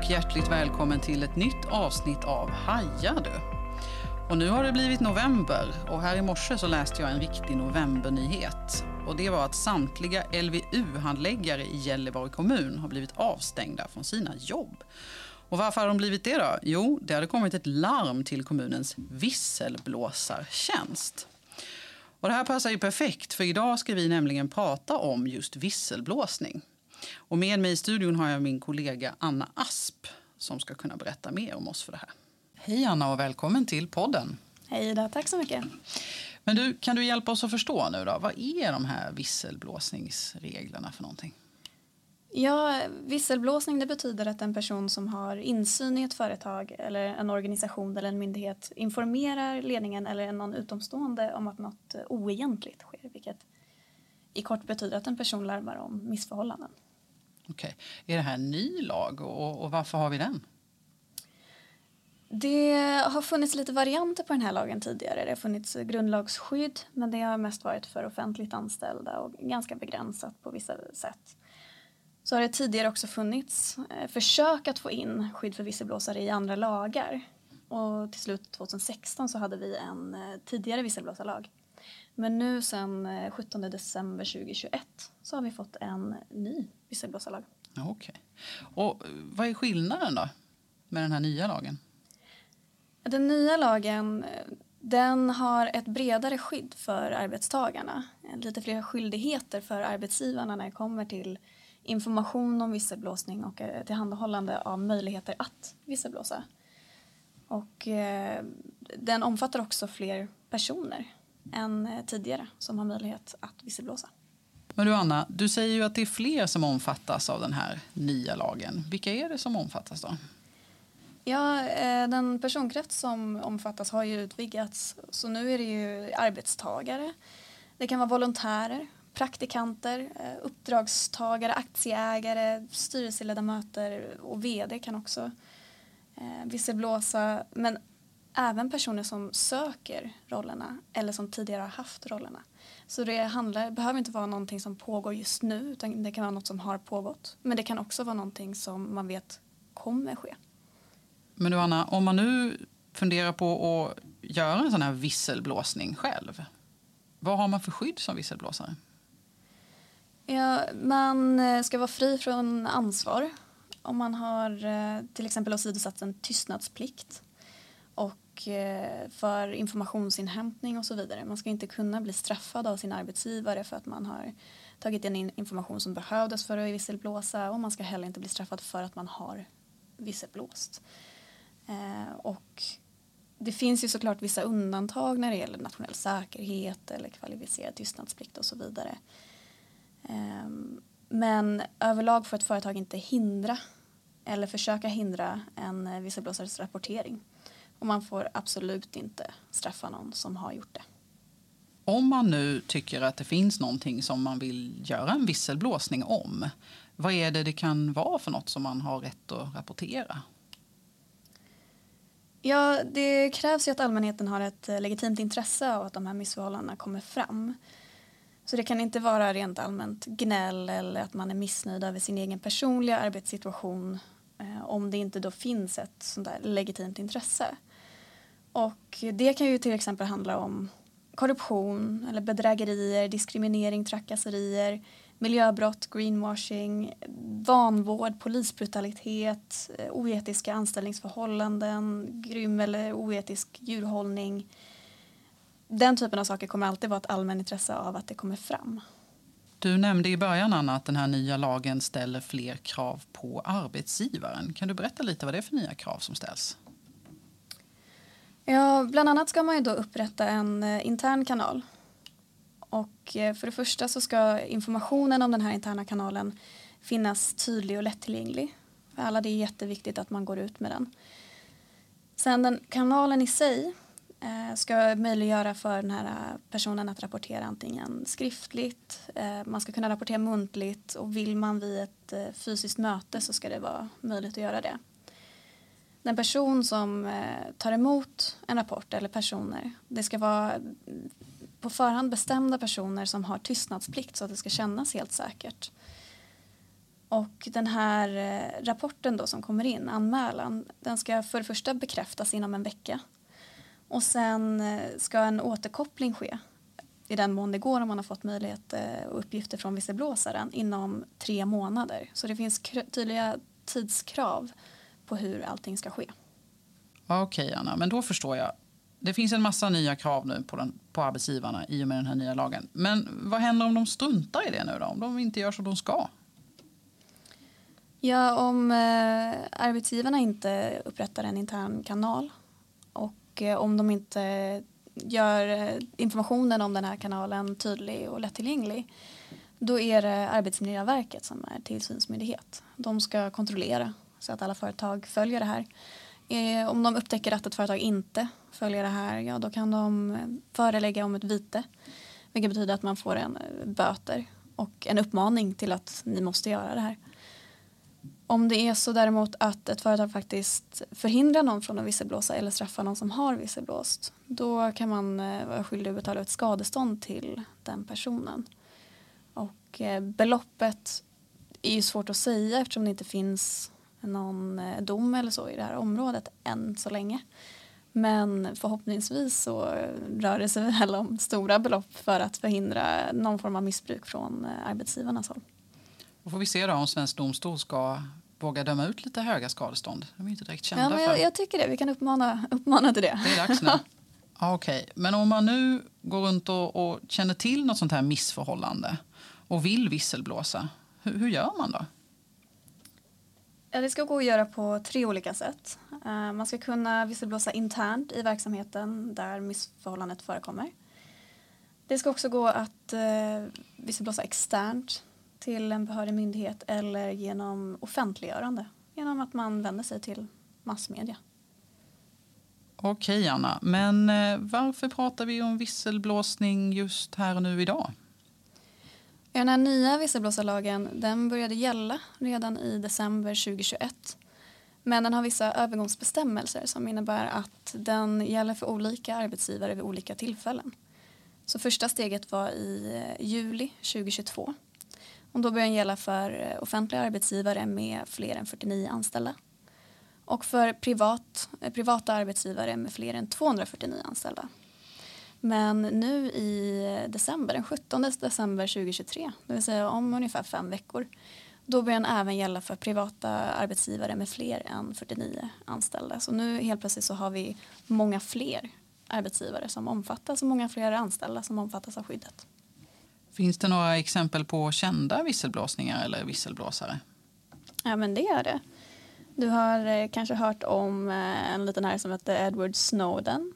och hjärtligt välkommen till ett nytt avsnitt av Haja du. Och nu har det blivit november och här i morse så läste jag en viktig novembernyhet. Och det var att samtliga LVU-handläggare i Gällivare kommun har blivit avstängda från sina jobb. Och varför har de blivit det då? Jo, det hade kommit ett larm till kommunens visselblåsartjänst. Och det här passar ju perfekt för idag ska vi nämligen prata om just visselblåsning. Och med mig i studion har jag min kollega Anna Asp som ska kunna berätta mer om oss för det här. Hej Anna och välkommen till podden. Hej då, tack så mycket. Men du, kan du hjälpa oss att förstå nu då? Vad är de här visselblåsningsreglerna för någonting? Ja, visselblåsning det betyder att en person som har insyn i ett företag eller en organisation eller en myndighet informerar ledningen eller någon utomstående om att något oegentligt sker, vilket i kort betyder att en person larmar om missförhållanden. Okej. Är det här en ny lag och, och varför har vi den? Det har funnits lite varianter på den här lagen tidigare. Det har funnits grundlagsskydd men det har mest varit för offentligt anställda och ganska begränsat på vissa sätt. Så har det tidigare också funnits eh, försök att få in skydd för visselblåsare i andra lagar. Och till slut 2016 så hade vi en eh, tidigare visselblåsarlag. Men nu sen 17 eh, december 2021 så har vi fått en ny visselblåsarlag. Okej. Okay. Och vad är skillnaden då med den här nya lagen? Den nya lagen den har ett bredare skydd för arbetstagarna. Lite fler skyldigheter för arbetsgivarna när det kommer till information om visselblåsning och eh, tillhandahållande av möjligheter att visselblåsa. Och eh, den omfattar också fler personer än eh, tidigare som har möjlighet att visselblåsa. Men du Anna, du säger ju att det är fler som omfattas av den här nya lagen. Vilka är det som omfattas då? Ja, den personkrets som omfattas har ju utvidgats. Så nu är det ju arbetstagare. Det kan vara volontärer, praktikanter, eh, uppdragstagare, aktieägare, styrelseledamöter och vd kan också eh, visselblåsa. Men även personer som söker rollerna eller som tidigare har haft rollerna. Så det handlar, behöver inte vara någonting som pågår just nu utan det kan vara något som har pågått. Men det kan också vara någonting som man vet kommer ske. Men du Anna, om man nu funderar på att göra en sån här visselblåsning själv. Vad har man för skydd som visselblåsare? Ja, man eh, ska vara fri från ansvar om man har eh, till exempel åsidosatt en tystnadsplikt och Eh, för informationsinhämtning och så vidare. Man ska inte kunna bli straffad av sin arbetsgivare för att man har tagit in information som behövdes för att visselblåsa och man ska heller inte bli straffad för att man har visselblåst. Eh, och det finns ju såklart vissa undantag när det gäller nationell säkerhet eller kvalificerad tystnadsplikt och så vidare. Ehm, men överlag får ett företag inte hindra eller försöka hindra en visselblåsares rapportering. Och man får absolut inte straffa någon som har gjort det. Om man nu tycker att det finns någonting som man vill göra en visselblåsning om, vad är det det kan vara för något som man har rätt att rapportera? Ja, det krävs ju att allmänheten har ett legitimt intresse av att de här missförhållandena kommer fram. Så det kan inte vara rent allmänt gnäll eller att man är missnöjd över sin egen personliga arbetssituation eh, om det inte då finns ett sånt där legitimt intresse. Och det kan ju till exempel handla om korruption eller bedrägerier, diskriminering, trakasserier, miljöbrott, greenwashing, vanvård, polisbrutalitet, eh, oetiska anställningsförhållanden, grym eller oetisk djurhållning den typen av saker kommer alltid vara ett allmänintresse av att det kommer fram. Du nämnde i början Anna, att den här nya lagen ställer fler krav på arbetsgivaren. Kan du berätta lite vad det är för nya krav som ställs? Ja, bland annat ska man ju då upprätta en eh, intern kanal. Och eh, för det första så ska informationen om den här interna kanalen finnas tydlig och lättillgänglig. För alla det är jätteviktigt att man går ut med den. Sen den kanalen i sig eh, ska möjliggöra för den här personen att rapportera antingen skriftligt, man ska kunna rapportera muntligt och vill man vid ett fysiskt möte så ska det vara möjligt att göra det. Den person som eh, tar emot en rapport eller personer, det ska vara på förhand bestämda personer som har tystnadsplikt så att det ska kännas helt säkert. Och den här eh, rapporten då som kommer in, anmälan, den ska för det första bekräftas inom en vecka. Och sen eh, ska en återkoppling ske i den mån det går om man har fått möjlighet och uppgifter från visselblåsaren inom tre månader. Så det finns tydliga tidskrav på hur allting ska ske. Okej, okay, Anna, men då förstår jag. Det finns en massa nya krav nu på, den, på arbetsgivarna i och med den här nya lagen. Men vad händer om de struntar i det nu då? Om de inte gör som de ska? Ja, om eh, arbetsgivarna inte upprättar en intern kanal och eh, om de inte gör eh, informationen om den här kanalen tydlig och lättillgänglig då är det Arbetsmiljöverket som är tillsynsmyndighet. De ska kontrollera så att alla företag följer det här. Eh, om de upptäcker att ett företag inte följer det här, ja då kan de eh, förelägga om ett vite. Vilket betyder att man får en eh, böter och en uppmaning till att ni måste göra det här. Om det är så däremot att ett företag faktiskt förhindrar någon från att visselblåsa eller straffar någon som har visselblåst då kan man eh, vara skyldig att betala ett skadestånd till den personen. Och beloppet är ju svårt att säga eftersom det inte finns någon eh, dom eller så i det här området än så länge. Men förhoppningsvis så rör det sig väl om stora belopp för att förhindra någon form av missbruk från arbetsgivarnas håll. Då får vi se då om Svensk Domstol ska våga döma ut lite höga skadestånd. De är inte direkt kända ja, men jag, för. Jag tycker det. Vi kan uppmana, uppmana till det. Det är dags nu. Okej, okay. men om man nu går runt och, och, känner till något sånt här missförhållande och vill visselblåsa, hur, hur gör man då? Ja, det ska gå att göra på tre olika sätt. Eh, man ska kunna visselblåsa internt i verksamheten där missförhållandet förekommer. Det ska också gå att eh, visselblåsa externt till en behörig myndighet eller genom offentliggörande genom att man vänder sig till massmedia. Okej, Anna. Men eh, varför pratar vi om visselblåsning just här och nu idag? Den här nya visselblåsarlagen den började gälla redan i december 2021. Men den har vissa övergångsbestämmelser som innebär att den gäller för olika arbetsgivare vid olika tillfällen. Så första steget var i eh, juli 2022 och då börjar den gälla för eh, offentliga arbetsgivare med fler än 49 anställda. Och för privat, eh, privata arbetsgivare med fler än 249 anställda. Men nu i december, den 17 december 2023, det vill säga om ungefär fem veckor, då börjar den även gälla för privata arbetsgivare med fler än 49 anställda. Så nu helt plötsligt så har vi många fler arbetsgivare som omfattas och många fler anställda som omfattas av skyddet. Finns det några exempel på kända visselblåsningar eller visselblåsare? Ja, men det är det. Du har eh, kanske hört om eh, en liten herre som hette Edward Snowden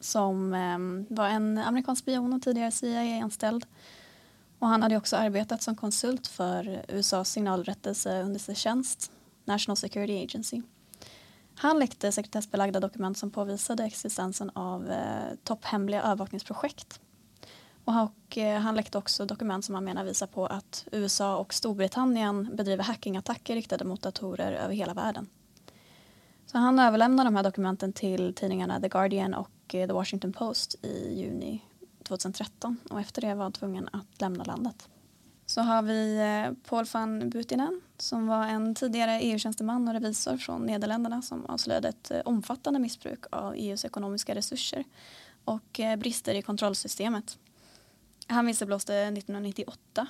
som eh, var en amerikansk spion och tidigare CIA-anställd. Och han hade också arbetat som konsult för USAs signalrättelseunderrättelsetjänst, National Security Agency. Han läckte sekretessbelagda dokument som påvisade existensen av eh, topphemliga övervakningsprojekt och eh, han läckte också dokument som han menar visar på att USA och Storbritannien bedriver hackingattacker riktade mot datorer över hela världen. Så han överlämnade de här dokumenten till tidningarna The Guardian och Eh, The Washington Post i juni 2013 och efter det var han tvungen att lämna landet. Så har vi eh, Paul van Butinen som var en tidigare EU-tjänsteman och revisor från Nederländerna som avslöjade ett eh, omfattande missbruk av EUs ekonomiska resurser och brister i kontrollsystemet. Han visselblåste 1998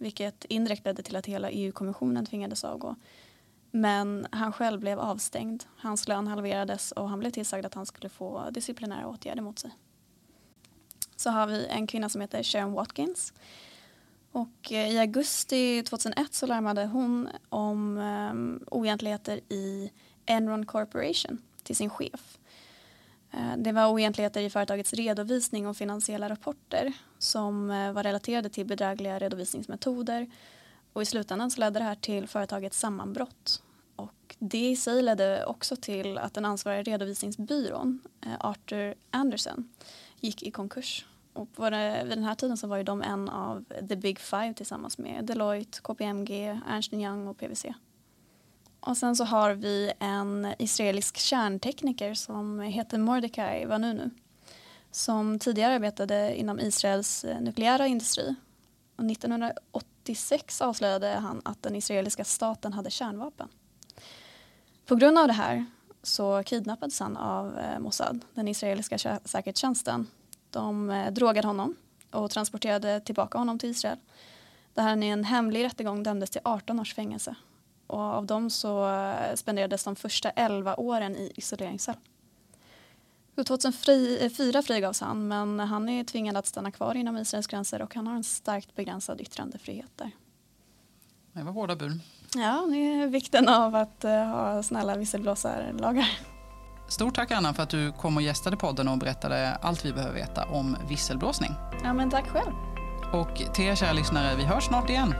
vilket indirekt ledde till att hela EU-kommissionen tvingades avgå. Men han själv blev avstängd, hans lön halverades och han blev tillsagd att han skulle få disciplinära åtgärder mot sig. Så har vi en kvinna som heter Sharon Watkins. Och eh, i augusti 2001 så larmade hon om um, oegentligheter i Enron Corporation till sin chef. Eh, det var oegentligheter i företagets redovisning och finansiella rapporter som var relaterade till bedrägliga redovisningsmetoder och i slutändan så ledde det här till företagets sammanbrott. Och det i sig ledde också till att den ansvariga redovisningsbyrån, eh, Arthur Anderson, gick i konkurs. Och det, vid den här tiden så var ju de en av the big five tillsammans med Deloitte, KPMG, Ernst Young och PwC. Och sen så har vi en israelisk kärntekniker som heter Mordecai Vanunu som tidigare arbetade inom Israels eh, nukleära industri. Och 1980 1986 avslöjade han att den israeliska staten hade kärnvapen. På grund av det här så kidnappades han av eh, Mossad, den israeliska säkerhetstjänsten. De eh, drogade honom och transporterade tillbaka honom till Israel. Där han i en hemlig rättegång dömdes till 18 års fängelse. Och av dem så eh, spenderades de första 11 åren i isoleringscell. 2004 frigavs han men han är tvingad att stanna kvar inom Israels gränser och han har en starkt begränsad yttrandefrihet där. Det var hårda bud. Ja, det är vikten av att uh, ha snälla visselblåsarlagar. Stort tack Anna för att du kom och gästade podden och berättade allt vi behöver veta om visselblåsning. Ja, men tack själv. Och till er kära lyssnare, vi hörs snart igen.